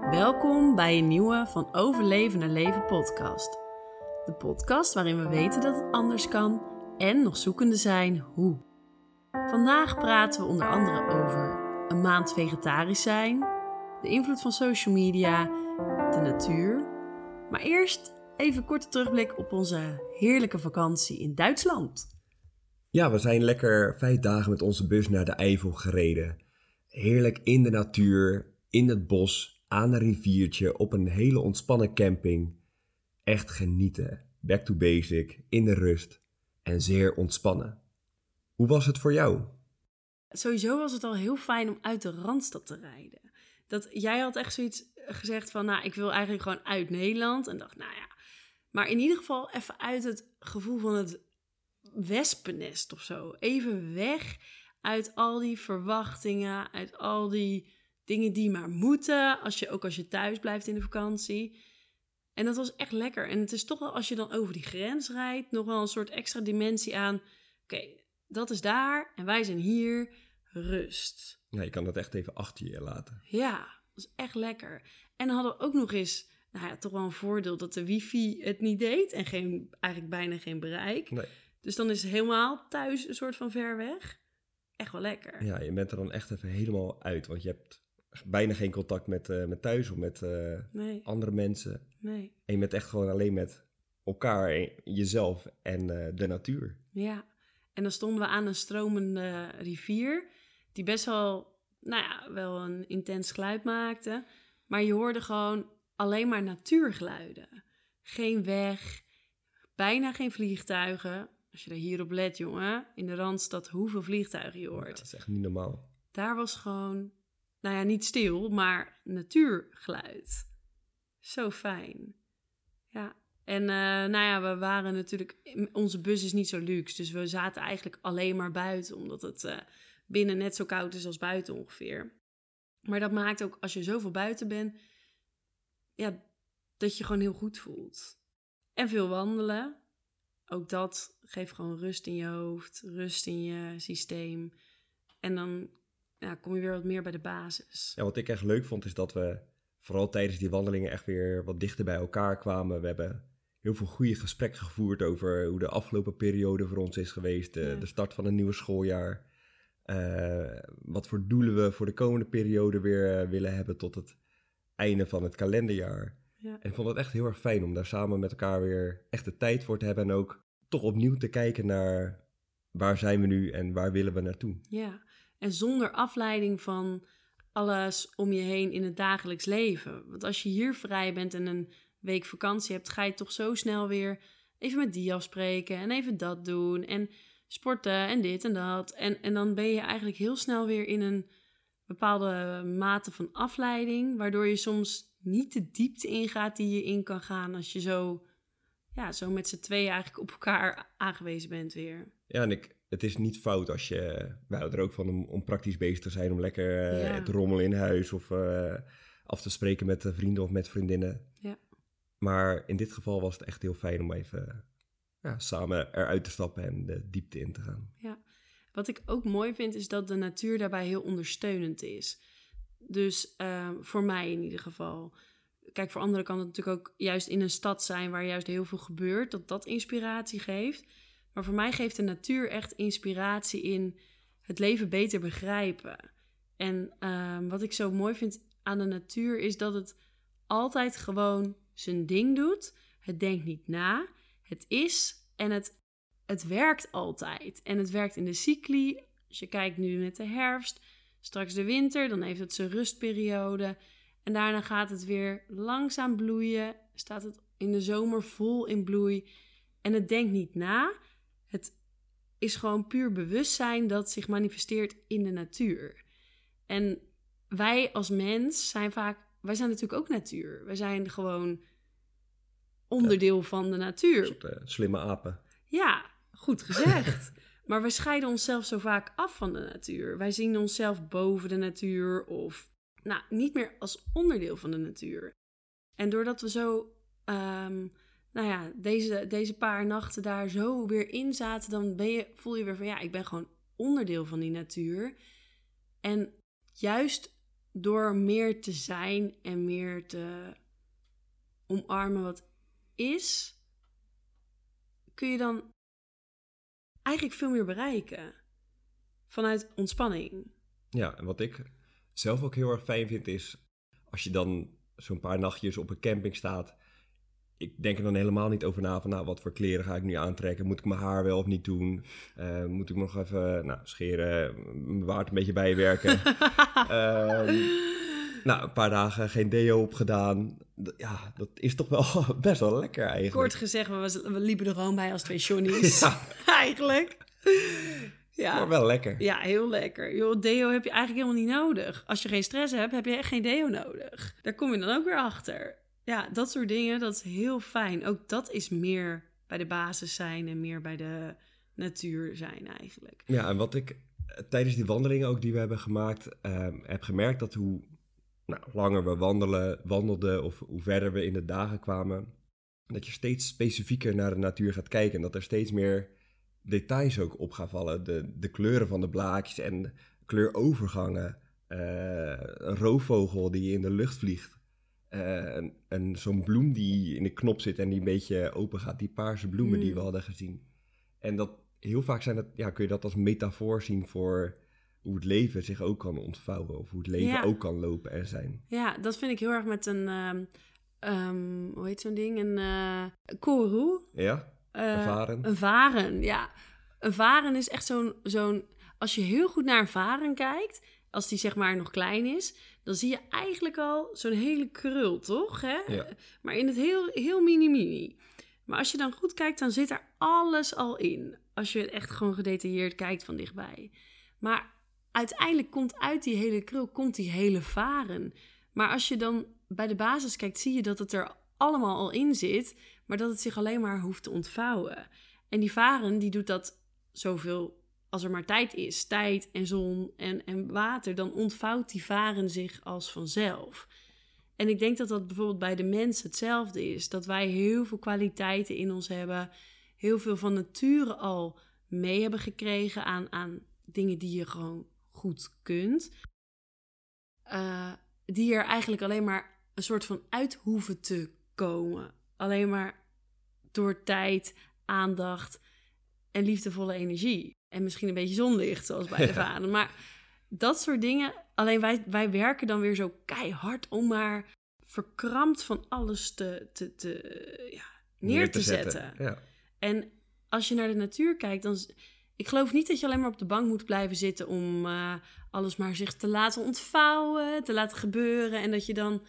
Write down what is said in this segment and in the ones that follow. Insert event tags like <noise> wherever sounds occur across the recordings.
Welkom bij een nieuwe Van Overleven naar Leven podcast. De podcast waarin we weten dat het anders kan en nog zoekende zijn hoe. Vandaag praten we onder andere over een maand vegetarisch zijn, de invloed van social media, de natuur. Maar eerst even een korte terugblik op onze heerlijke vakantie in Duitsland. Ja, we zijn lekker vijf dagen met onze bus naar de Eifel gereden. Heerlijk in de natuur, in het bos, aan een riviertje, op een hele ontspannen camping. Echt genieten. Back to basic, in de rust en zeer ontspannen. Hoe was het voor jou? Sowieso was het al heel fijn om uit de Randstad te rijden. Dat, jij had echt zoiets gezegd van, nou, ik wil eigenlijk gewoon uit Nederland. En dacht, nou ja, maar in ieder geval even uit het gevoel van het wespennest of zo. Even weg uit al die verwachtingen, uit al die dingen die maar moeten, als je, ook als je thuis blijft in de vakantie. En dat was echt lekker. En het is toch wel, als je dan over die grens rijdt, nog wel een soort extra dimensie aan. Oké, dat is daar en wij zijn hier. Rust. Ja, je kan dat echt even achter je laten. Ja, dat is echt lekker. En dan hadden we ook nog eens, nou ja, toch wel een voordeel dat de wifi het niet deed en geen, eigenlijk bijna geen bereik. Nee. Dus dan is het helemaal thuis een soort van ver weg. Echt wel lekker. Ja, je bent er dan echt even helemaal uit, want je hebt bijna geen contact met, eh, met thuis of met eh, Nee, andere mensen. nee. En je bent echt gewoon alleen met elkaar, en jezelf en eh, de natuur. Ja. En dan stonden we aan een stromende rivier, die best wel, nou ja, wel een intens geluid maakte. Maar je hoorde gewoon alleen maar natuurgeluiden. Geen weg, bijna geen vliegtuigen. Als je daar hier op let, jongen, in de Randstad, hoeveel vliegtuigen je Ja, hoort. dat is echt niet normaal. Daar was gewoon, nou ja, niet stil, maar natuurgeluid. Zo fijn. Ja. En eh, nou ja, we waren natuurlijk, onze bus is niet zo luxe, dus we zaten eigenlijk alleen maar buiten, omdat het eh, binnen net zo koud is als buiten ongeveer. Maar dat maakt ook, als je zoveel buiten bent, ja, dat je gewoon heel goed voelt. En veel wandelen. Ook dat geeft gewoon rust in je hoofd, rust in je systeem. En dan ja, kom je weer wat meer bij de basis. Ja, wat ik echt leuk vond is dat we vooral tijdens die wandelingen echt weer wat dichter bij elkaar kwamen. We hebben heel veel goede gesprekken gevoerd over hoe de afgelopen periode voor ons is geweest. De, Ja. de start van een nieuwe schooljaar. Eh, wat voor doelen we voor de komende periode weer eh, willen hebben tot het einde van het kalenderjaar. Ja. En ik vond het echt heel erg fijn om daar samen met elkaar weer echt de tijd voor te hebben. En ook toch opnieuw te kijken naar waar zijn we nu en waar willen we naartoe. Ja, en zonder afleiding van alles om je heen in het dagelijks leven. Want als je hier vrij bent en een week vakantie hebt, ga je toch zo snel weer even met die afspreken en even dat doen en sporten en dit en dat. En, en dan ben je eigenlijk heel snel weer in een bepaalde mate van afleiding, waardoor je soms niet de diepte ingaat die je in kan gaan als je zo, ja, zo met z'n tweeën eigenlijk op elkaar aangewezen bent weer. Ja, en ik, het is niet fout als je... Wij houden er ook van om, om praktisch bezig te zijn. Om lekker eh, Ja. te rommelen in huis of eh, af te spreken met eh, vrienden of met vriendinnen. Ja. Maar in dit geval was het echt heel fijn om even ja, samen eruit te stappen en de diepte in te gaan. Wat ik ook mooi vind, is dat de natuur daarbij heel ondersteunend is. Dus eh, voor mij in ieder geval. Kijk, voor anderen kan het natuurlijk ook juist in een stad zijn waar juist heel veel gebeurt, dat dat inspiratie geeft. Maar voor mij geeft de natuur echt inspiratie in het leven beter begrijpen. En ehm, wat ik zo mooi vind aan de natuur is dat het altijd gewoon zijn ding doet. Het denkt niet na. Het is en het het werkt altijd. En het werkt in de cycli. Als je kijkt nu met de herfst, straks de winter, dan heeft het zijn rustperiode. En daarna gaat het weer langzaam bloeien. Staat het in de zomer vol in bloei. En het denkt niet na. Is gewoon puur bewustzijn dat zich manifesteert in de natuur. En wij als mens zijn vaak, wij zijn natuurlijk ook natuur. Wij zijn gewoon onderdeel van de natuur. Soort eh, slimme apen. Ja, goed gezegd. <laughs> maar we scheiden onszelf zo vaak af van de natuur. Wij zien onszelf boven de natuur of nou, niet meer als onderdeel van de natuur. En doordat we zo, ehm, nou ja, deze, deze paar nachten daar zo weer in zaten, dan ben je, voel je weer van ja, ik ben gewoon onderdeel van die natuur. En juist door meer te zijn en meer te omarmen wat is, kun je dan eigenlijk veel meer bereiken. Vanuit ontspanning. Ja, en wat ik zelf ook heel erg fijn vind is als je dan zo'n paar nachtjes op een camping staat. Ik denk er dan helemaal niet over na van nou, wat voor kleren ga ik nu aantrekken? Moet ik mijn haar wel of niet doen? Uh, moet ik nog even nou, scheren, mijn baard een beetje bijwerken? <laughs> Ehm, nou, een paar dagen geen deo opgedaan. Ja, dat is toch wel <laughs> best wel lekker eigenlijk. Kort gezegd, we, we liepen er gewoon bij als twee Johnny's. <laughs> ja. eigenlijk. Ja. Maar wel lekker. Ja, heel lekker. Joh, deo heb je eigenlijk helemaal niet nodig. Als je geen stress hebt, heb je echt geen deo nodig. Daar kom je dan ook weer achter. Ja, dat soort dingen, dat is heel fijn. Ook dat is meer bij de basis zijn en meer bij de natuur zijn eigenlijk. Ja, en wat ik eh, tijdens die wandelingen ook die we hebben gemaakt, uh, heb gemerkt dat hoe nou, langer we wandelen, wandelden of hoe verder we in de dagen kwamen, dat je steeds specifieker naar de natuur gaat kijken. En dat er steeds meer details ook op gaan vallen. De, de kleuren van de blaadjes en kleurovergangen. Uh, een roofvogel die in de lucht vliegt. Uh, en, zo'n bloem die in de knop zit en die een beetje open gaat. Die paarse bloemen die we mm. hadden gezien. En dat heel vaak zijn dat, ja, kun je dat als metafoor zien voor hoe het leven zich ook kan ontvouwen. Of hoe het leven ook kan lopen en zijn. Ja, dat vind ik heel erg met een, um, hoe heet zo'n ding? Een uh, koeroe. Ja, een uh, varen. Een varen, ja. Een varen is echt zo'n, zo'n... Als je heel goed naar een varen kijkt, als die zeg maar nog klein is... dan zie je eigenlijk al zo'n hele krul, toch? Hè? Ja. Maar in het heel, heel mini-mini. Maar als je dan goed kijkt, dan zit er alles al in. Als je het echt gewoon gedetailleerd kijkt van dichtbij. Maar uiteindelijk komt uit die hele krul komt die hele varen. Maar als je dan bij de basis kijkt, zie je dat het er allemaal al in zit, maar dat het zich alleen maar hoeft te ontvouwen. En die varen, die doet dat zoveel als er maar tijd is, tijd en zon en, en water, dan ontvouwt die varen zich als vanzelf. En ik denk dat dat bijvoorbeeld bij de mens hetzelfde is. Dat wij heel veel kwaliteiten in ons hebben, heel veel van nature al mee hebben gekregen aan, aan dingen die je gewoon goed kunt. Uh, die er eigenlijk alleen maar een soort van uit hoeven te komen. Alleen maar door tijd, aandacht en liefdevolle energie. En misschien een beetje zonlicht, zoals bij de vader. Maar dat soort dingen. Alleen wij, wij werken dan weer zo keihard om maar verkrampt van alles te, te, te, ja, neer, te, zetten. Ja. En als je naar de natuur kijkt, dan. Ik geloof niet dat je alleen maar op de bank moet blijven zitten om uh, alles maar zich te laten ontvouwen, te laten gebeuren. En dat je dan,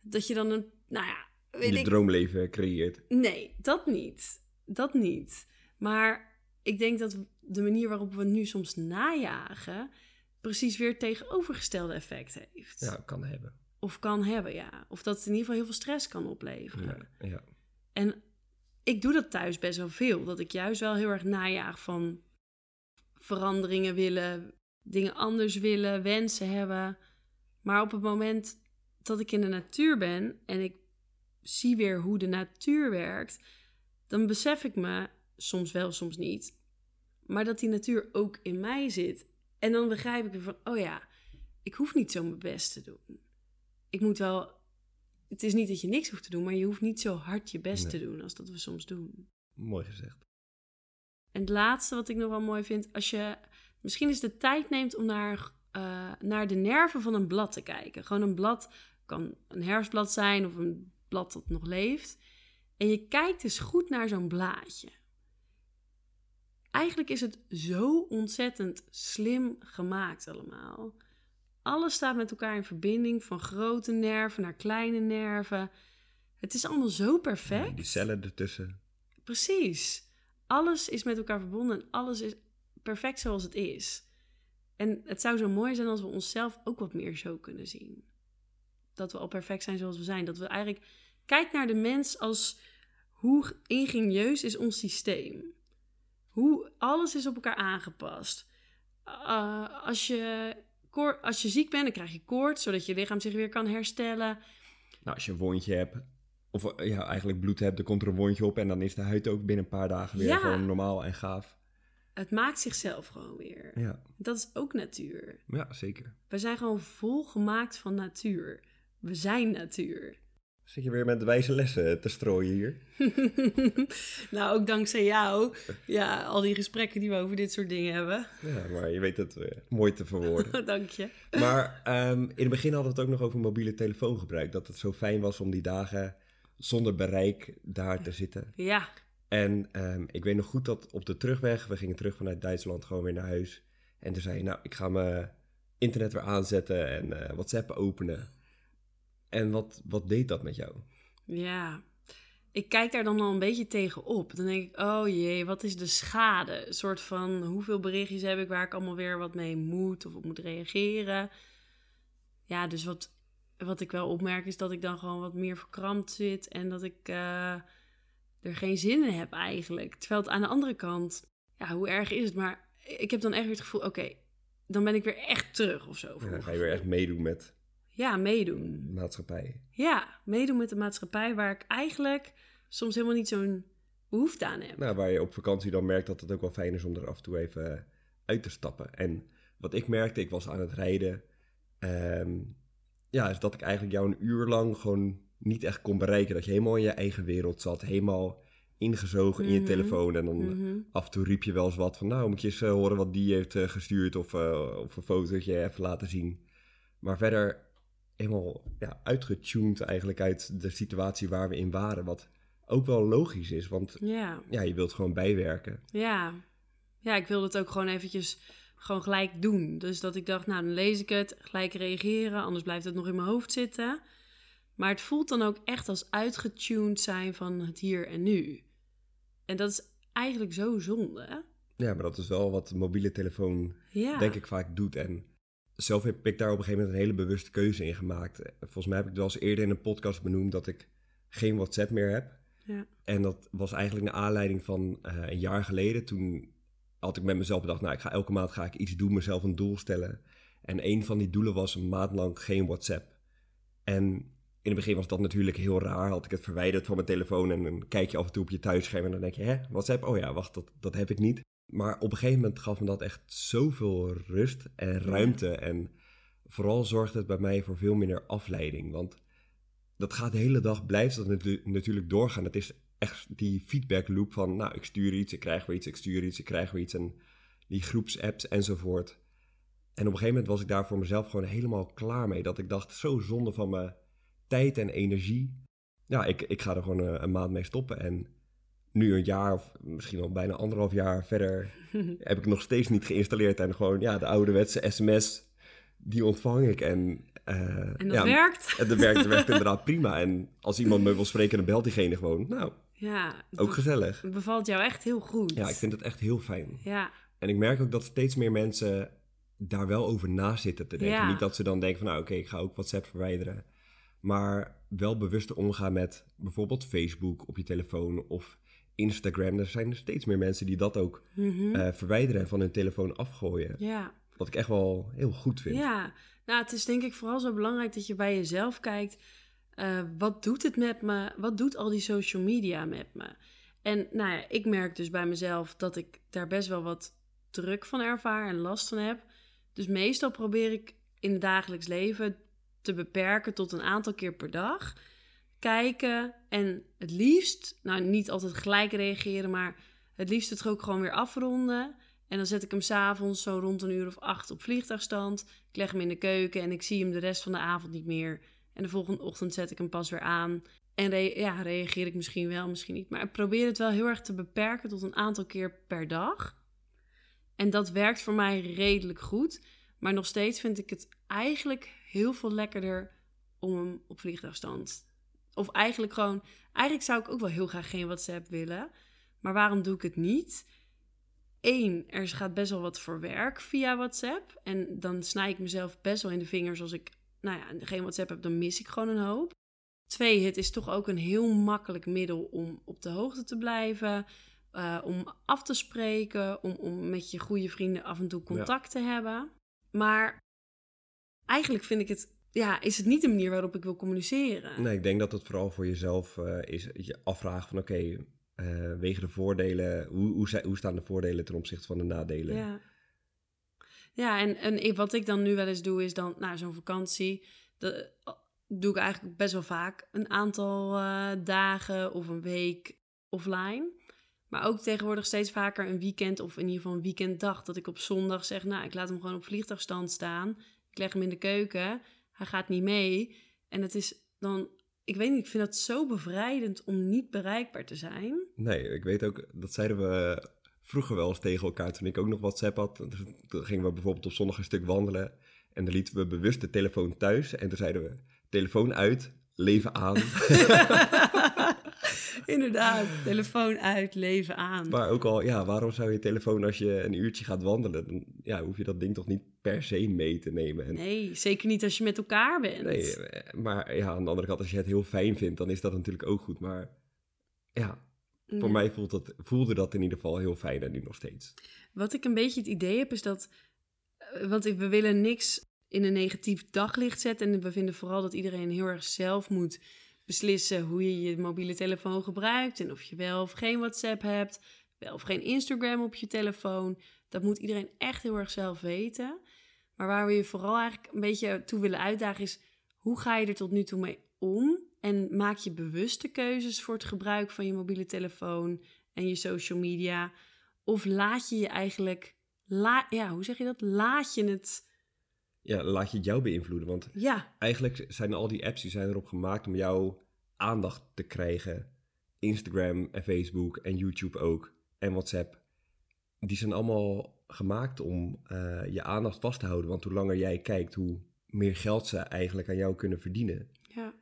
dat je dan een, nou ja, weet je droomleven creëert. Nee, dat niet. Dat niet. Maar ik denk dat de manier waarop we nu soms najagen, precies weer tegenovergestelde effect heeft. Ja, kan hebben. Of kan hebben, ja. Of dat het in ieder geval heel veel stress kan opleveren. Ja, ja. En ik doe dat thuis best wel veel. Dat ik juist wel heel erg najaag van veranderingen willen, dingen anders willen, wensen hebben. Maar op het moment dat ik in de natuur ben en ik zie weer hoe de natuur werkt, dan besef ik me, soms wel, soms niet, maar dat die natuur ook in mij zit. En dan begrijp ik weer van, oh ja, ik hoef niet zo mijn best te doen. Ik moet wel, het is niet dat je niks hoeft te doen, maar je hoeft niet zo hard je best te doen als dat we soms doen. Mooi gezegd. En het laatste wat ik nog wel mooi vind, als je misschien eens de tijd neemt om naar, uh, naar de nerven van een blad te kijken. Gewoon een blad kan een herfstblad zijn of een blad dat nog leeft. En je kijkt eens goed naar zo'n blaadje. Eigenlijk is het zo ontzettend slim gemaakt allemaal. Alles staat met elkaar in verbinding, van grote nerven naar kleine nerven. Het is allemaal zo perfect. die cellen ertussen. Precies. Alles is met elkaar verbonden en alles is perfect zoals het is. En het zou zo mooi zijn als we onszelf ook wat meer zo kunnen zien. Dat we al perfect zijn zoals we zijn. Dat we eigenlijk kijk naar de mens als hoe ingenieus is ons systeem. Hoe alles is op elkaar aangepast. Uh, als, je, als je ziek bent, dan krijg je koorts, zodat je lichaam zich weer kan herstellen. Nou, als je een wondje hebt, of ja, eigenlijk bloed hebt, dan komt er een wondje op en dan is de huid ook binnen een paar dagen weer gewoon normaal en gaaf. het maakt zichzelf gewoon weer. Ja, Dat is ook natuur. ja zeker. We zijn gewoon volgemaakt van natuur. We zijn natuur. Zit je weer met wijze lessen te strooien hier? <laughs> nou, ook dankzij jou. Ja, al die gesprekken die we over dit soort dingen hebben. Ja, maar je weet het eh, mooi te verwoorden. <laughs> Dank je. Maar ehm, in het begin hadden we het ook nog over mobiele telefoongebruik. Dat het zo fijn was om die dagen zonder bereik daar te zitten. Ja, En ehm, ik weet nog goed dat op de terugweg, we gingen terug vanuit Duitsland gewoon weer naar huis. En toen zei je, nou, ik ga mijn internet weer aanzetten en eh, WhatsApp openen. En wat, wat deed dat met jou? ja. Ik kijk daar dan al een beetje tegen op. Dan denk ik, oh jee, wat is de schade? Een soort van, hoeveel berichtjes heb ik waar ik allemaal weer wat mee moet of op moet reageren? Ja, dus wat, wat ik wel opmerk is dat ik dan gewoon wat meer verkrampt zit en dat ik eh, er geen zin in heb eigenlijk. Terwijl het aan de andere kant, ja, hoe erg is het? Maar ik heb dan echt weer het gevoel, oké, dan ben ik weer echt terug of zo. Ja, dan ga je weer echt meedoen met Ja, meedoen. maatschappij. Ja, meedoen met de maatschappij waar ik eigenlijk soms helemaal niet zo'n behoefte aan heb. Nou, waar je op vakantie dan merkt dat het ook wel fijn is om er af en toe even eh, uit te stappen. En wat ik merkte, ik was aan het rijden. ehm, ja, is dat ik eigenlijk jou een uur lang gewoon niet echt kon bereiken. Dat je helemaal in je eigen wereld zat. Helemaal ingezogen in je Mhm. telefoon. En dan Mhm. af en toe riep je wel eens wat van... Nou, moet je eens eh, horen wat die heeft eh, gestuurd. Of, of een fotootje even laten zien. Maar verder helemaal ja, uitgetuned eigenlijk uit de situatie waar we in waren. Wat ook wel logisch is, want Ja, ja, je wilt gewoon bijwerken. ja. Ja, ik wilde het ook gewoon eventjes gewoon gelijk doen. Dus dat ik dacht, nou, dan lees ik het, gelijk reageren, anders blijft het nog in mijn hoofd zitten. Maar het voelt dan ook echt als uitgetuned zijn van het hier en nu. En dat is eigenlijk zo zonde. Ja, maar dat is wel wat de mobiele telefoon Ja. denk ik vaak doet. En zelf heb ik daar op een gegeven moment een hele bewuste keuze in gemaakt. Volgens mij heb ik het wel eens eerder in een podcast benoemd dat ik geen WhatsApp meer heb. Ja. En dat was eigenlijk naar aanleiding van eh, een jaar geleden. Toen had ik met mezelf bedacht, nou, ik ga elke maand ga ik iets doen, mezelf een doel stellen. En een van die doelen was een maand lang geen WhatsApp. En in het begin was dat natuurlijk heel raar. Had ik het verwijderd van mijn telefoon en dan kijk je af en toe op je thuisscherm en dan denk je, hè, WhatsApp? Oh ja, wacht, dat, dat heb ik niet. Maar op een gegeven moment gaf me dat echt zoveel rust en ruimte. En vooral zorgde het bij mij voor veel minder afleiding. Want dat gaat de hele dag, blijft dat natu- natuurlijk doorgaan. Het is echt die feedback loop van, nou, ik stuur iets, ik krijg weer iets, ik stuur iets, ik krijg weer iets. En die groepsapps enzovoort. En op een gegeven moment was ik daar voor mezelf gewoon helemaal klaar mee. Dat ik dacht, zo zonde van mijn tijd en energie. Ja, ik, ik ga er gewoon een, een maand mee stoppen. En nu een jaar of misschien al bijna anderhalf jaar verder <laughs> heb ik nog steeds niet geïnstalleerd. En gewoon, ja, de ouderwetse sms, die ontvang ik. En, eh, En dat ja, werkt. en dat werkt, werkt <laughs> inderdaad prima. En als iemand me wil spreken, dan belt diegene gewoon. Nou, Ja, ook gezellig. het bevalt jou echt heel goed. Ja, ik vind het echt heel fijn. Ja, En ik merk ook dat steeds meer mensen daar wel over na zitten te denken. Ja. Niet dat ze dan denken van, nou oké, ik ga ook WhatsApp verwijderen. Maar wel bewuster omgaan met bijvoorbeeld Facebook op je telefoon of Instagram. Er zijn steeds meer mensen die dat ook Mhm. eh, verwijderen en van hun telefoon afgooien. ja. Wat ik echt wel heel goed vind. Ja, nou, het is denk ik vooral zo belangrijk dat je bij jezelf kijkt. eh, wat doet het met me? Wat doet al die social media met me? En nou ja, ik merk dus bij mezelf dat ik daar best wel wat druk van ervaar en last van heb. Dus meestal probeer ik in het dagelijks leven te beperken tot een aantal keer per dag. Kijken en het liefst, nou niet altijd gelijk reageren, maar het liefst het ook gewoon weer afronden. En dan zet ik hem s'avonds zo rond een uur of acht op vliegtuigstand. Ik leg hem in de keuken en ik zie hem de rest van de avond niet meer. En de volgende ochtend zet ik hem pas weer aan. En ja, reageer ik misschien wel, misschien niet. Maar ik probeer het wel heel erg te beperken tot een aantal keer per dag. En dat werkt voor mij redelijk goed. Maar nog steeds vind ik het eigenlijk heel veel lekkerder om hem op vliegtuigstand. Of eigenlijk gewoon, eigenlijk zou ik ook wel heel graag geen WhatsApp willen. Maar waarom doe ik het niet? Eén, er gaat best wel wat voor werk via WhatsApp. En dan snij ik mezelf best wel in de vingers als ik nou ja, geen WhatsApp heb, dan mis ik gewoon een hoop. Twee, het is toch ook een heel makkelijk middel om op de hoogte te blijven. eh, om af te spreken, om, om met je goede vrienden af en toe contact te hebben. Maar eigenlijk vind ik het, ja, is het niet de manier waarop ik wil communiceren. Nee, ik denk dat het vooral voor jezelf eh, is je afvragen van oké, Uh, wegen de voordelen, hoe, hoe, hoe, staan de voordelen ten opzichte van de nadelen? Ja, ja en, en wat ik dan nu wel eens doe, is dan na zo'n vakantie, dat doe ik eigenlijk best wel vaak een aantal uh, dagen of een week offline. Maar ook tegenwoordig steeds vaker een weekend of in ieder geval een weekenddag. Dat ik op zondag zeg, nou, ik laat hem gewoon op vliegtuigstand staan. Ik leg hem in de keuken. Hij gaat niet mee. En het is dan, ik weet niet, ik vind dat zo bevrijdend om niet bereikbaar te zijn. Nee, ik weet ook, dat zeiden we vroeger wel eens tegen elkaar. Toen ik ook nog WhatsApp had, dan gingen we bijvoorbeeld op zondag een stuk wandelen. En dan lieten we bewust de telefoon thuis. En toen zeiden we, telefoon uit, leven aan. <laughs> Inderdaad, telefoon uit, leven aan. Maar ook al, ja, waarom zou je telefoon als je een uurtje gaat wandelen, dan ja, hoef je dat ding toch niet per se mee te nemen. En, nee, zeker niet als je met elkaar bent. Nee, maar ja, aan de andere kant, als je het heel fijn vindt, dan is dat natuurlijk ook goed. Maar ja, voor mij voelt dat, voelde dat in ieder geval heel fijn en nu nog steeds. Wat ik een beetje het idee heb, is dat, eh, want we willen niks in een negatief daglicht zetten. En we vinden vooral dat iedereen heel erg zelf moet beslissen hoe je je mobiele telefoon gebruikt en of je wel of geen WhatsApp hebt, wel of geen Instagram op je telefoon. Dat moet iedereen echt heel erg zelf weten. Maar waar we je vooral eigenlijk een beetje toe willen uitdagen is hoe ga je er tot nu toe mee om en maak je bewuste keuzes voor het gebruik van je mobiele telefoon en je social media of laat je je eigenlijk ja, hoe zeg je dat? Laat je het ja, laat je het jou beïnvloeden. Want ja. eigenlijk zijn al die apps die zijn erop gemaakt om jouw aandacht te krijgen. Instagram en Facebook en YouTube ook. En WhatsApp. Die zijn allemaal gemaakt om uh, je aandacht vast te houden. Want hoe langer jij kijkt, hoe meer geld ze eigenlijk aan jou kunnen verdienen. Ja.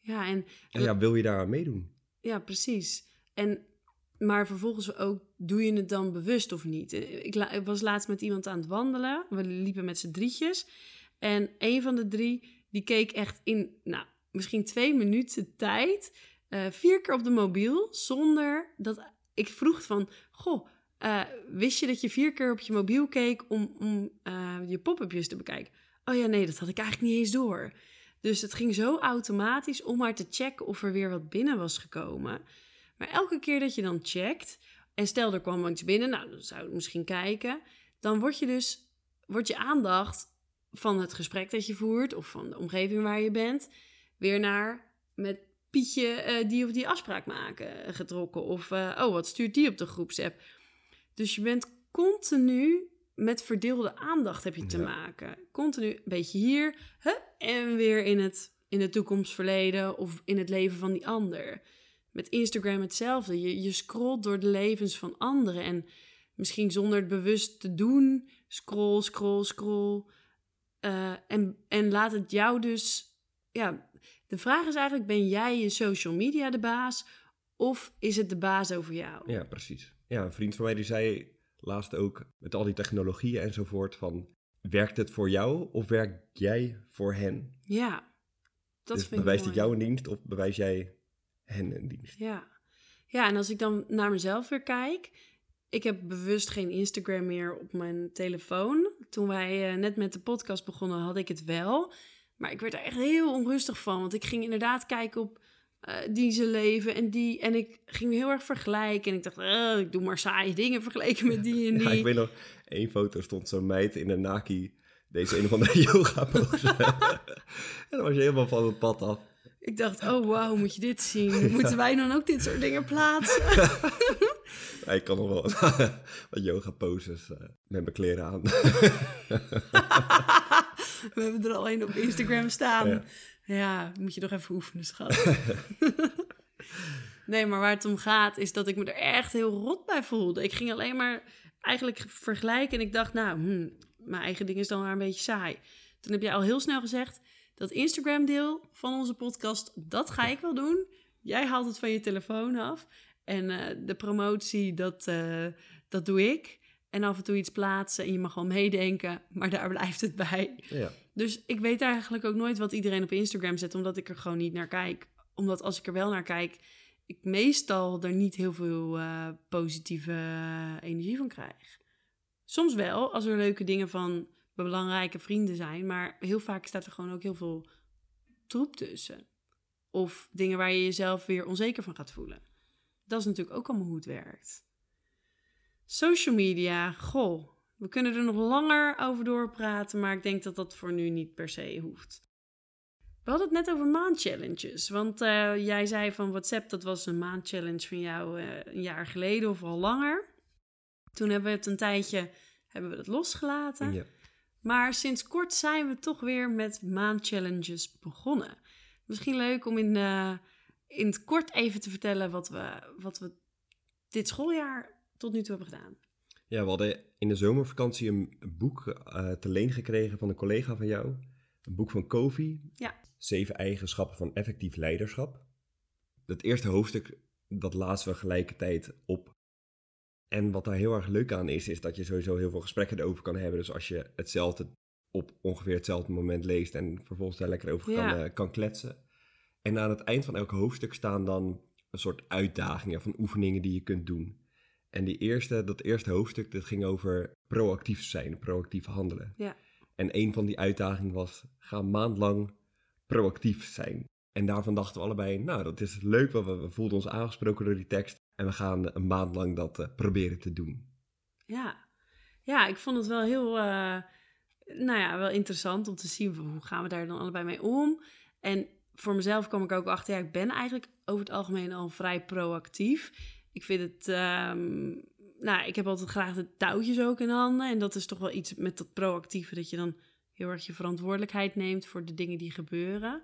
Ja, en... en ja, wil je daar aan meedoen? Ja, precies. En maar vervolgens ook, doe je het dan bewust of niet? Eh, ik, was laatst met iemand aan het wandelen. We liepen met z'n drietjes. En een van de drie, die keek echt in, nou, misschien twee minuten tijd... Uh, vier keer op de mobiel, zonder dat... Ik vroeg van, goh, uh, wist je dat je vier keer op je mobiel keek om, om uh, je pop-upjes te bekijken? Oh ja, nee, dat had ik eigenlijk niet eens door. Dus het ging zo automatisch om maar te checken of er weer wat binnen was gekomen. Maar elke keer dat je dan checkt, en stel er kwam iets binnen, nou dan zou ik misschien kijken, dan wordt je dus, wordt je aandacht van het gesprek dat je voert of van de omgeving waar je bent, weer naar met Pietje uh, die of die afspraak maken uh, getrokken. Of uh, oh, wat stuurt die op de groepsapp? Dus je bent continu met verdeelde aandacht heb je te maken. Continu een beetje hier hup, en weer in het, in het toekomstverleden of in het leven van die ander met Instagram hetzelfde. Je, je scrolt door de levens van anderen en misschien zonder het bewust te doen, scroll, scroll, scroll. Uh, en, en laat het jou dus. Ja, de vraag is eigenlijk: ben jij je social media de baas of is het de baas over jou? Ja, precies. Ja, een vriend van mij die zei laatst ook met al die technologieën enzovoort van werkt het voor jou of werk jij voor hen? Ja, dat dus vind bewijst het jou een dienst of bewijs jij hen een dienst. Ja. ja, en als ik dan naar mezelf weer kijk. Ik heb bewust geen Instagram meer op mijn telefoon. Toen wij uh, net met de podcast begonnen, had ik het wel. Maar ik werd er echt heel onrustig van. Want ik ging inderdaad kijken op uh, die ze leven en die. En ik ging heel erg vergelijken. En ik dacht, uh, ik doe maar saaie dingen vergeleken met die <laughs> en die. Ja, ik weet nog, één foto stond zo'n meid in een naki. Deze een of andere <laughs> yoga pose. <laughs> en dan was je helemaal van het pad af. Ik dacht, oh wauw, moet je dit zien? <laughs> Moeten wij dan ook dit soort dingen plaatsen? <laughs> ik kan nog wel <laughs> wat yoga poses uh, met mijn kleren aan. We hebben er al een op Instagram staan. Ja. ja, moet je nog even oefenen, schat. nee, maar waar het om gaat is dat ik me er echt heel rot bij voelde. Ik ging alleen maar eigenlijk vergelijken en ik dacht, nou, hmm, mijn eigen ding is dan maar een beetje saai. Toen heb jij al heel snel gezegd, dat Instagram-deel van onze podcast, dat ga ik wel doen. Jij haalt het van je telefoon af. En uh, de promotie, dat, uh, dat doe ik. En af en toe iets plaatsen en je mag wel meedenken, maar daar <laughs> blijft het bij. Ja. Dus ik weet eigenlijk ook nooit wat iedereen op Instagram zet, omdat ik er gewoon niet naar kijk. Omdat als ik er wel naar kijk, ik meestal er niet heel veel uh, positieve energie van krijg. Soms wel, als er leuke dingen van belangrijke vrienden zijn. Maar heel vaak staat er gewoon ook heel veel troep tussen. Of dingen waar je jezelf weer onzeker van gaat voelen. dat is natuurlijk ook allemaal hoe het werkt. Social media, goh, we kunnen er nog langer over doorpraten, maar ik denk dat dat voor nu niet per se hoeft. We hadden het net over maandchallenges. Want uh, jij zei van WhatsApp, dat was een maandchallenge van jou uh, een jaar geleden of al langer. Toen hebben we het een tijdje hebben we het losgelaten. Ja. Maar sinds kort zijn we toch weer met maandchallenges begonnen. Misschien leuk om in, uh, in het kort even te vertellen wat we, wat we dit schooljaar tot nu toe hebben gedaan. Ja, we hadden in de zomervakantie een boek te leen gekregen van een collega van jou. Een boek van Kofi. Ja. Zeven eigenschappen van effectief leiderschap. Het eerste hoofdstuk, dat lazen we gelijkertijd op. En wat daar heel erg leuk aan is, is dat je sowieso heel veel gesprekken erover kan hebben. Dus als je hetzelfde op ongeveer hetzelfde moment leest en vervolgens daar lekker over kan, uh, kan kletsen. En aan het eind van elk hoofdstuk staan dan een soort uitdagingen van oefeningen die je kunt doen. En die eerste, dat eerste hoofdstuk, dat ging over proactief zijn, proactief handelen. Ja. En een van die uitdagingen was, ga een maand lang proactief zijn. En daarvan dachten we allebei, nou dat is leuk, want we, voelden ons aangesproken door die tekst. En we gaan een maand lang dat uh, proberen te doen. Ja. ja, ik vond het wel heel, uh, nou ja, wel interessant om te zien hoe gaan we daar dan allebei mee om. En voor mezelf kwam ik ook achter, ja, ik ben eigenlijk over het algemeen al vrij proactief. Ik vind het, um, nou, ik heb altijd graag de touwtjes ook in handen. En dat is toch wel iets met dat proactieve, dat je dan heel erg je verantwoordelijkheid neemt voor de dingen die gebeuren.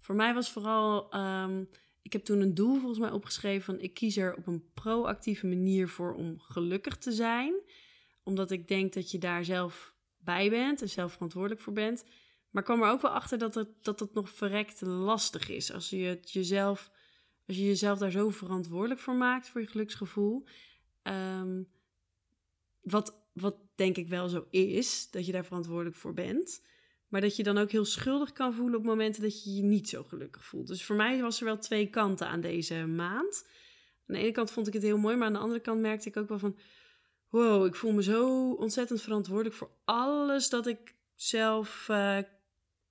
Voor mij was vooral, um, ik heb toen een doel volgens mij opgeschreven van ik kies er op een proactieve manier voor om gelukkig te zijn. Omdat ik denk dat je daar zelf bij bent en zelf verantwoordelijk voor bent. Maar ik kwam er ook wel achter dat het, dat nog verrekt lastig is. Als je, het jezelf, als je jezelf daar zo verantwoordelijk voor maakt, voor je geluksgevoel. Um, wat, wat denk ik wel zo is, dat je daar verantwoordelijk voor bent. Maar dat je dan ook heel schuldig kan voelen op momenten dat je je niet zo gelukkig voelt. Dus voor mij was er wel twee kanten aan deze maand. Aan de ene kant vond ik het heel mooi, maar aan de andere kant merkte ik ook wel van... Wow, ik voel me zo ontzettend verantwoordelijk voor alles dat ik zelf uh,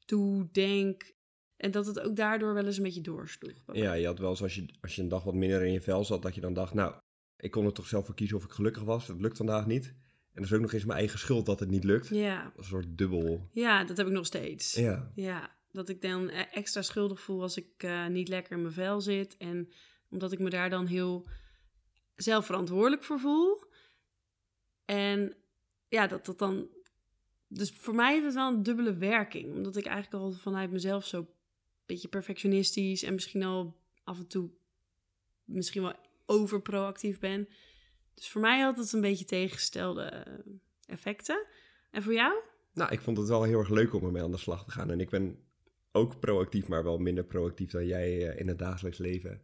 doe, denk. En dat het ook daardoor wel eens een beetje doorsloeg. Ja, je had wel eens als je, als je een dag wat minder in je vel zat, dat je dan dacht... Nou, ik kon er toch zelf voor kiezen of ik gelukkig was. Het lukt vandaag niet. En dat is ook nog eens mijn eigen schuld dat het niet lukt. Ja. Een soort dubbel. Ja, dat heb ik nog steeds. Ja. Ja, dat ik dan e- extra schuldig voel als ik uh, niet lekker in mijn vel zit. En omdat ik me daar dan heel zelf verantwoordelijk voor voel. En ja, dat dat dan... Dus voor mij is het wel een dubbele werking. Omdat ik eigenlijk al vanuit mezelf zo een beetje perfectionistisch... en misschien al af en toe misschien wel over proactief ben. Dus voor mij had het een beetje tegengestelde eh, effecten. En voor jou? Nou, ik vond het wel heel erg leuk om ermee aan de slag te gaan. En ik ben ook proactief, maar wel minder proactief dan jij eh, in het dagelijks leven.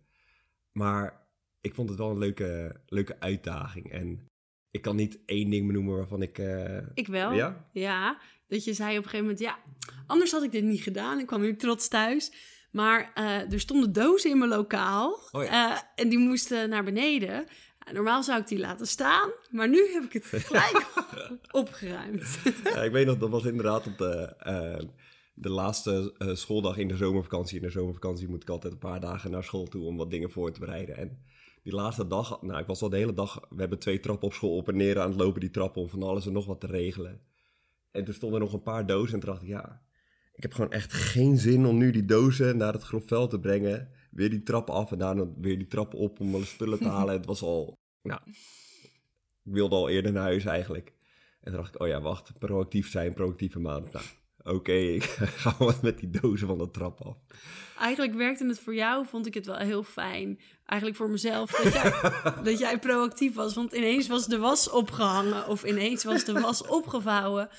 Maar ik vond het wel een leuke, leuke uitdaging. En ik kan niet één ding benoemen waarvan ik... Uh... Ik wel. Ja? Ja, dat je zei op een gegeven moment... Ja, anders had ik dit niet gedaan. Ik kwam nu trots thuis. Maar uh, er stonden dozen in mijn lokaal. Oh ja. uh, en die moesten naar beneden. Normaal zou ik die laten staan, maar nu heb ik het <laughs> gelijk opgeruimd. ja, ik weet nog, dat was inderdaad op de, uh, de laatste uh, schooldag in de zomervakantie. In de zomervakantie moet ik altijd een paar dagen naar school toe om wat dingen voor te bereiden. En die laatste dag, nou, ik was al de hele dag, we hebben twee trappen op school op en neer aan het lopen, die trappen, om van alles en nog wat te regelen. En toen stonden er nog een paar dozen en toen dacht ik, ja, ik heb gewoon echt geen zin om nu die dozen naar het grofveld te brengen. Weer die trap af en daarna weer die trap op om alle spullen te halen. het was al, <laughs> nou, ik wilde al eerder naar huis eigenlijk. En toen dacht ik, oh ja, wacht, proactief zijn, proactieve maand. Nou, oké, okay, <laughs> ik ga wat met die dozen van de trap af. Eigenlijk werkte het voor jou, vond ik het wel heel fijn. Eigenlijk voor mezelf, dat jij, <laughs> dat jij proactief was. Want ineens was de was opgehangen of ineens was de was opgevouwen.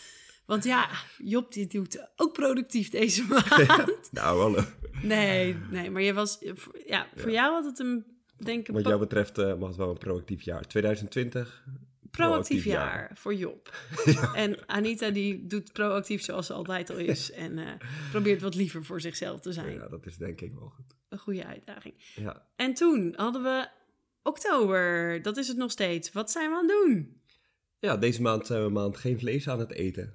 Want ja, Job die doet ook productief deze <laughs> maand. nou, hallo. Nee, nee, maar je was, ja, voor jou had het een, denk ik... Wat jou betreft uh, mag het wel een proactief jaar. 2020, proactief, proactief jaar, jaar, voor Job. <laughs> ja. En Anita die doet proactief zoals ze altijd al is. En uh, probeert wat liever voor zichzelf te zijn. Ja, dat is denk ik wel goed. Een goede uitdaging. Ja. En toen hadden we oktober. Dat is het nog steeds. Wat zijn we aan het doen? Ja, deze maand zijn we een maand geen vlees aan het eten.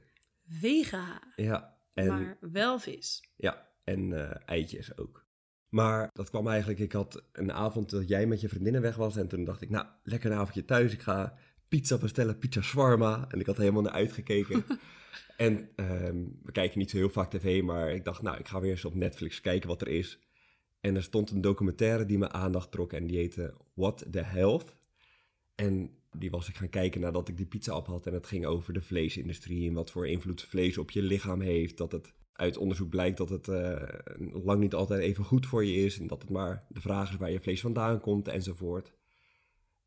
Vega. Ja. En, maar wel vis. Ja, en uh, eitjes ook. Maar dat kwam eigenlijk, ik had een avond dat jij met je vriendinnen weg was. En toen dacht ik, nou, lekker een avondje thuis. Ik ga pizza bestellen, pizza shawarma. En ik had er helemaal naar uitgekeken. <laughs> en ehm, we kijken niet zo heel vaak tv, maar ik dacht, nou, ik ga weer eens op Netflix kijken wat er is. En er stond een documentaire die mijn aandacht trok en die heette What the Health. En die was ik gaan kijken nadat ik die pizza op had. En het ging over de vleesindustrie en wat voor invloed vlees op je lichaam heeft. Dat het uit onderzoek blijkt dat het uh, lang niet altijd even goed voor je is. En dat het maar de vraag is waar je vlees vandaan komt enzovoort.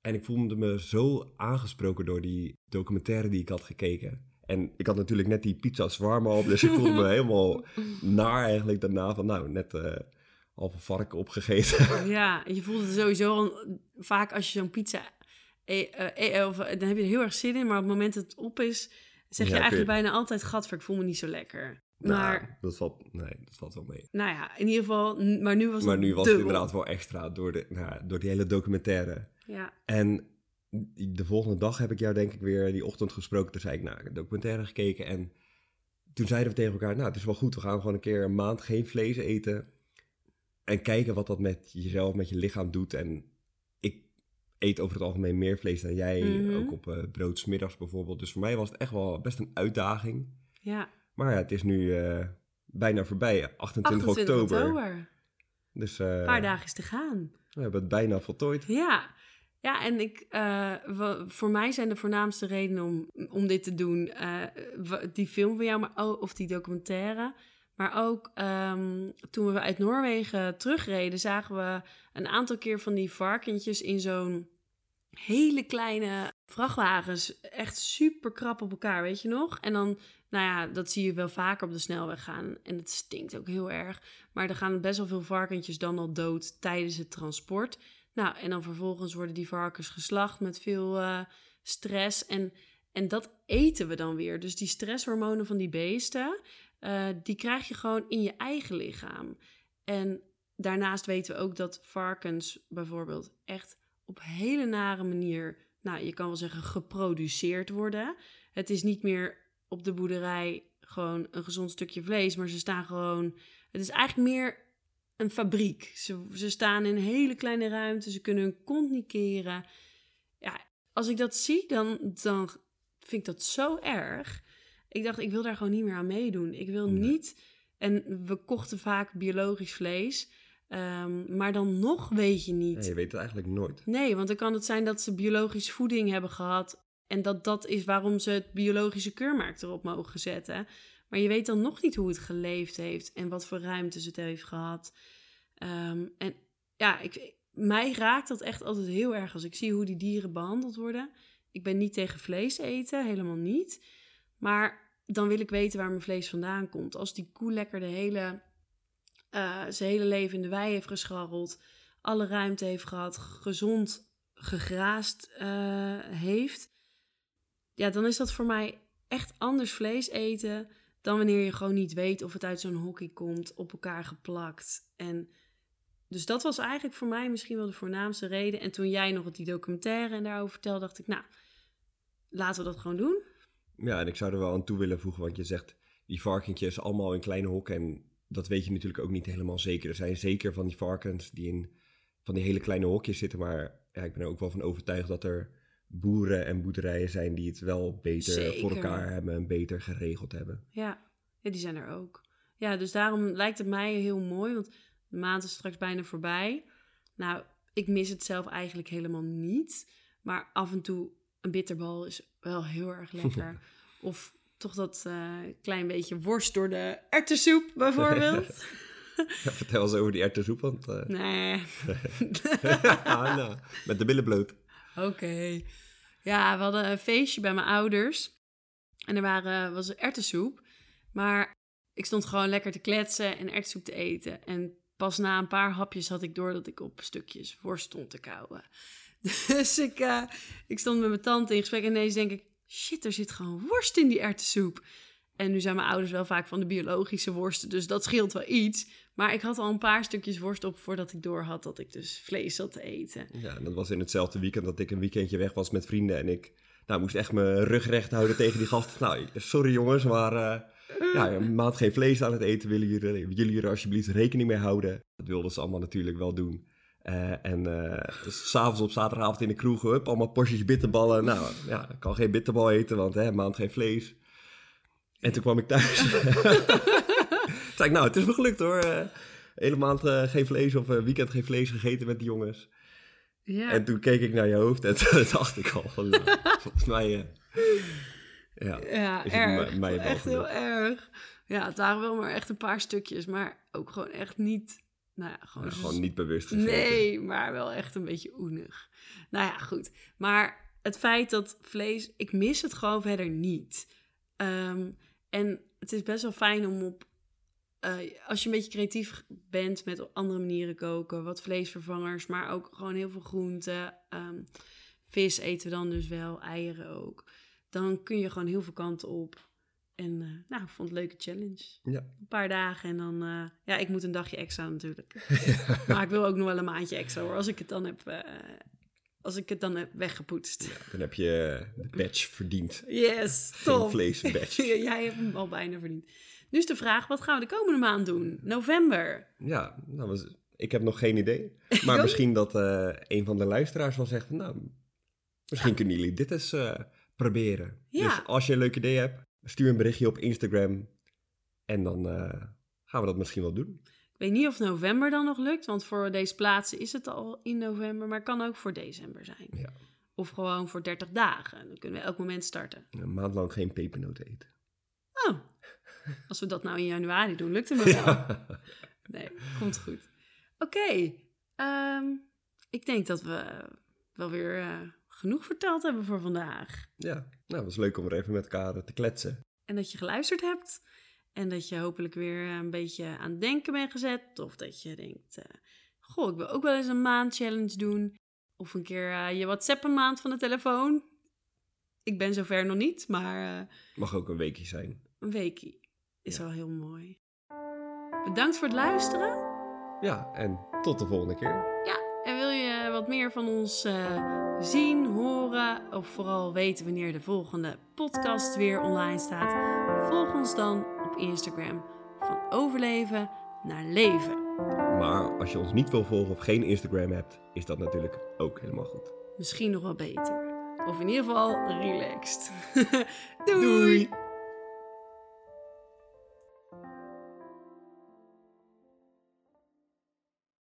En ik voelde me zo aangesproken door die documentaire die ik had gekeken. En ik had natuurlijk net die pizza zwarm op, dus ik voelde me <laughs> helemaal naar eigenlijk daarna van nou, net uh, halve varken opgegeten. Ja, je voelt het sowieso al, vaak als je zo'n pizza uh, of, dan heb je er heel erg zin in, maar op het moment dat het op is, zeg je eigenlijk bijna altijd, gadver, ik voel me niet zo lekker. Nou, maar, dat valt, nee, dat valt wel mee. Nou ja, in ieder geval, maar nu was maar het nu was het inderdaad wel extra door, de, nou, door die hele documentaire. Ja. En de volgende dag heb ik jou denk ik weer die ochtend gesproken. Toen zei ik, nou, documentaire gekeken en toen zeiden we tegen elkaar, nou, het is wel goed, we gaan gewoon een keer een maand geen vlees eten. En kijken wat dat met jezelf, met je lichaam doet. En eet over het algemeen meer vlees dan jij, Mhm. ook op uh, broodsmiddags bijvoorbeeld. Dus voor mij was het echt wel best een uitdaging. Ja, Maar ja, het is nu eh, bijna voorbij, 28, 28 oktober. oktober. Dus eh, Een paar dagen is te gaan. we hebben het bijna voltooid. Ja, ja en ik, eh, wa- voor mij zijn de voornaamste redenen om, om dit te doen eh, die film van jou, maar of die documentaire. Maar ook ehm, toen we uit Noorwegen terugreden, zagen we een aantal keer van die varkentjes in zo'n hele kleine vrachtwagens. Echt super krap op elkaar, weet je nog? En dan, nou ja, dat zie je wel vaker op de snelweg gaan. En het stinkt ook heel erg. Maar er gaan best wel veel varkentjes dan al dood tijdens het transport. Nou, en dan vervolgens worden die varkens geslacht met veel eh, stress. En, en dat eten we dan weer. Dus die stresshormonen van die beesten, eh, die krijg je gewoon in je eigen lichaam. En daarnaast weten we ook dat varkens bijvoorbeeld echt op hele nare manier, nou, je kan wel zeggen, geproduceerd worden. Het is niet meer op de boerderij gewoon een gezond stukje vlees, maar ze staan gewoon. Het is eigenlijk meer een fabriek. Ze, ze staan in een hele kleine ruimte, ze kunnen hun kont niet keren. Ja, als ik dat zie, dan, dan vind ik dat zo erg. Ik dacht, ik wil daar gewoon niet meer aan meedoen. Ik wil niet. En we kochten vaak biologisch vlees. Ehm, maar dan nog weet je niet. Nee, je weet het eigenlijk nooit. Nee, want dan kan het zijn dat ze biologische voeding hebben gehad. En dat dat is waarom ze het biologische keurmerk erop mogen zetten. Maar je weet dan nog niet hoe het geleefd heeft en wat voor ruimtes het heeft gehad. Ehm, en ja, ik, mij raakt dat echt altijd heel erg als ik zie hoe die dieren behandeld worden. Ik ben niet tegen vlees eten, helemaal niet. Maar dan wil ik weten waar mijn vlees vandaan komt. Als die koe lekker de hele, eh, zijn hele leven in de wei heeft gescharreld, alle ruimte heeft gehad, gezond gegraast eh, heeft, ja, dan is dat voor mij echt anders vlees eten dan wanneer je gewoon niet weet of het uit zo'n hockey komt, op elkaar geplakt. En dus dat was eigenlijk voor mij misschien wel de voornaamste reden. En toen jij nog die documentaire en daarover vertelde, dacht ik, nou, laten we dat gewoon doen. Ja, en ik zou er wel aan toe willen voegen, want je zegt die varkentjes allemaal in kleine hokken. En dat weet je natuurlijk ook niet helemaal zeker. Er zijn zeker van die varkens die in van die hele kleine hokjes zitten. Maar ja, ik ben er ook wel van overtuigd dat er boeren en boerderijen zijn die het wel beter voor elkaar hebben en beter geregeld hebben. Ja, ja, die zijn er ook. Ja, dus daarom lijkt het mij heel mooi, want de maand is straks bijna voorbij. Nou, ik mis het zelf eigenlijk helemaal niet. Maar af en toe een bitterbal is wel heel erg <laughs> lekker. of toch dat eh, klein beetje worst door de erwtensoep bijvoorbeeld. <laughs> Vertel eens over die erwtensoep, want... eh, nee, <laughs> ah, nou, met de billen bloot. Oké. Ja, we hadden een feestje bij mijn ouders. En er waren, was een erwtensoep. Maar ik stond gewoon lekker te kletsen en erwtensoep te eten. En pas na een paar hapjes had ik door dat ik op stukjes worst stond te kauwen. <laughs> Dus ik, eh, ik stond met mijn tante in gesprek en ineens denk ik... Shit, er zit gewoon worst in die erwtensoep. En nu zijn mijn ouders wel vaak van de biologische worsten, dus dat scheelt wel iets. Maar ik had al een paar stukjes worst op voordat ik door had dat ik dus vlees zat te eten. Ja, en dat was in hetzelfde weekend dat ik een weekendje weg was met vrienden. En ik nou, moest echt mijn rug recht houden tegen die gasten. Nou, sorry jongens, maar eh, ja, maand geen vlees aan het eten. Willen jullie, willen jullie er alsjeblieft rekening mee houden? Dat wilden ze allemaal natuurlijk wel doen. Uh, en uh, dus s'avonds op zaterdagavond in de kroeg, hup, allemaal porties bitterballen. Nou, ja, ik kan geen bitterbal eten, want hè, maand geen vlees. En toen kwam ik thuis. <laughs> zei ik, nou, het is me gelukt hoor. Uh, hele maand geen vlees of weekend geen vlees gegeten met die jongens. Ja. En toen keek ik naar je hoofd en <laughs> toen dacht ik al van, nou, volgens mij... ja, ja erg. Echt heel erg. Ja, het waren wel maar echt een paar stukjes, maar ook gewoon echt niet nou ja, gewoon, ja, gewoon niet bewust gegeten. Nee, maar wel echt een beetje oenig. Nou ja, goed. Maar het feit dat vlees... Ik mis het gewoon verder niet. Ehm, en het is best wel fijn om op... Uh, als je een beetje creatief bent met andere manieren koken. Wat vleesvervangers, maar ook gewoon heel veel groenten. Um, vis eten we dan dus wel, eieren ook. Dan kun je gewoon heel veel kanten op. En uh, nou, ik vond het een leuke challenge. Ja. Een paar dagen en dan... Uh, ja, ik moet een dagje extra natuurlijk. <laughs> maar ik wil ook nog wel een maandje extra hoor. Als ik het dan heb... Uh, als ik het dan heb weggepoetst. Ja, dan heb je de badge verdiend. Yes, top. Geen badge. <laughs> Jij hebt hem al bijna verdiend. Nu is de vraag, wat gaan we de komende maand doen? November. Ja, nou, ik heb nog geen idee. <laughs> Maar misschien dat een van de luisteraars wel zegt... Nou, misschien kunnen jullie dit eens proberen. Ja. Dus als je een leuk idee hebt stuur een berichtje op Instagram. En dan uh, gaan we dat misschien wel doen. Ik weet niet of november dan nog lukt, want voor deze plaatsen is het al in november, maar kan ook voor december zijn. Ja. Of gewoon voor 30 dagen. Dan kunnen we elk moment starten. Een maand lang geen pepernoten eten. Oh, <laughs> als we dat nou in januari doen, lukt het me wel. <laughs> Nee, komt goed. Oké, okay, ehm, ik denk dat we wel weer uh, genoeg verteld hebben voor vandaag. Ja, nou, het was leuk om er even met elkaar te kletsen. En dat je geluisterd hebt. En dat je hopelijk weer een beetje aan het denken bent gezet. Of dat je denkt, uh, goh, ik wil ook wel eens een maand challenge doen. Of een keer uh, je WhatsApp een maand van de telefoon. Ik ben zover nog niet, maar... Uh, Mag ook een weekje zijn. Een weekje is ja. wel heel mooi. Bedankt voor het luisteren. Ja, en tot de volgende keer. Ja, wat meer van ons zien, horen of vooral weten wanneer de volgende podcast weer online staat, volg ons dan op Instagram van overleven naar leven. Maar als je ons niet wil volgen of geen Instagram hebt, is dat natuurlijk ook helemaal goed. Misschien nog wel beter. Of in ieder geval relaxed. <laughs> Doei.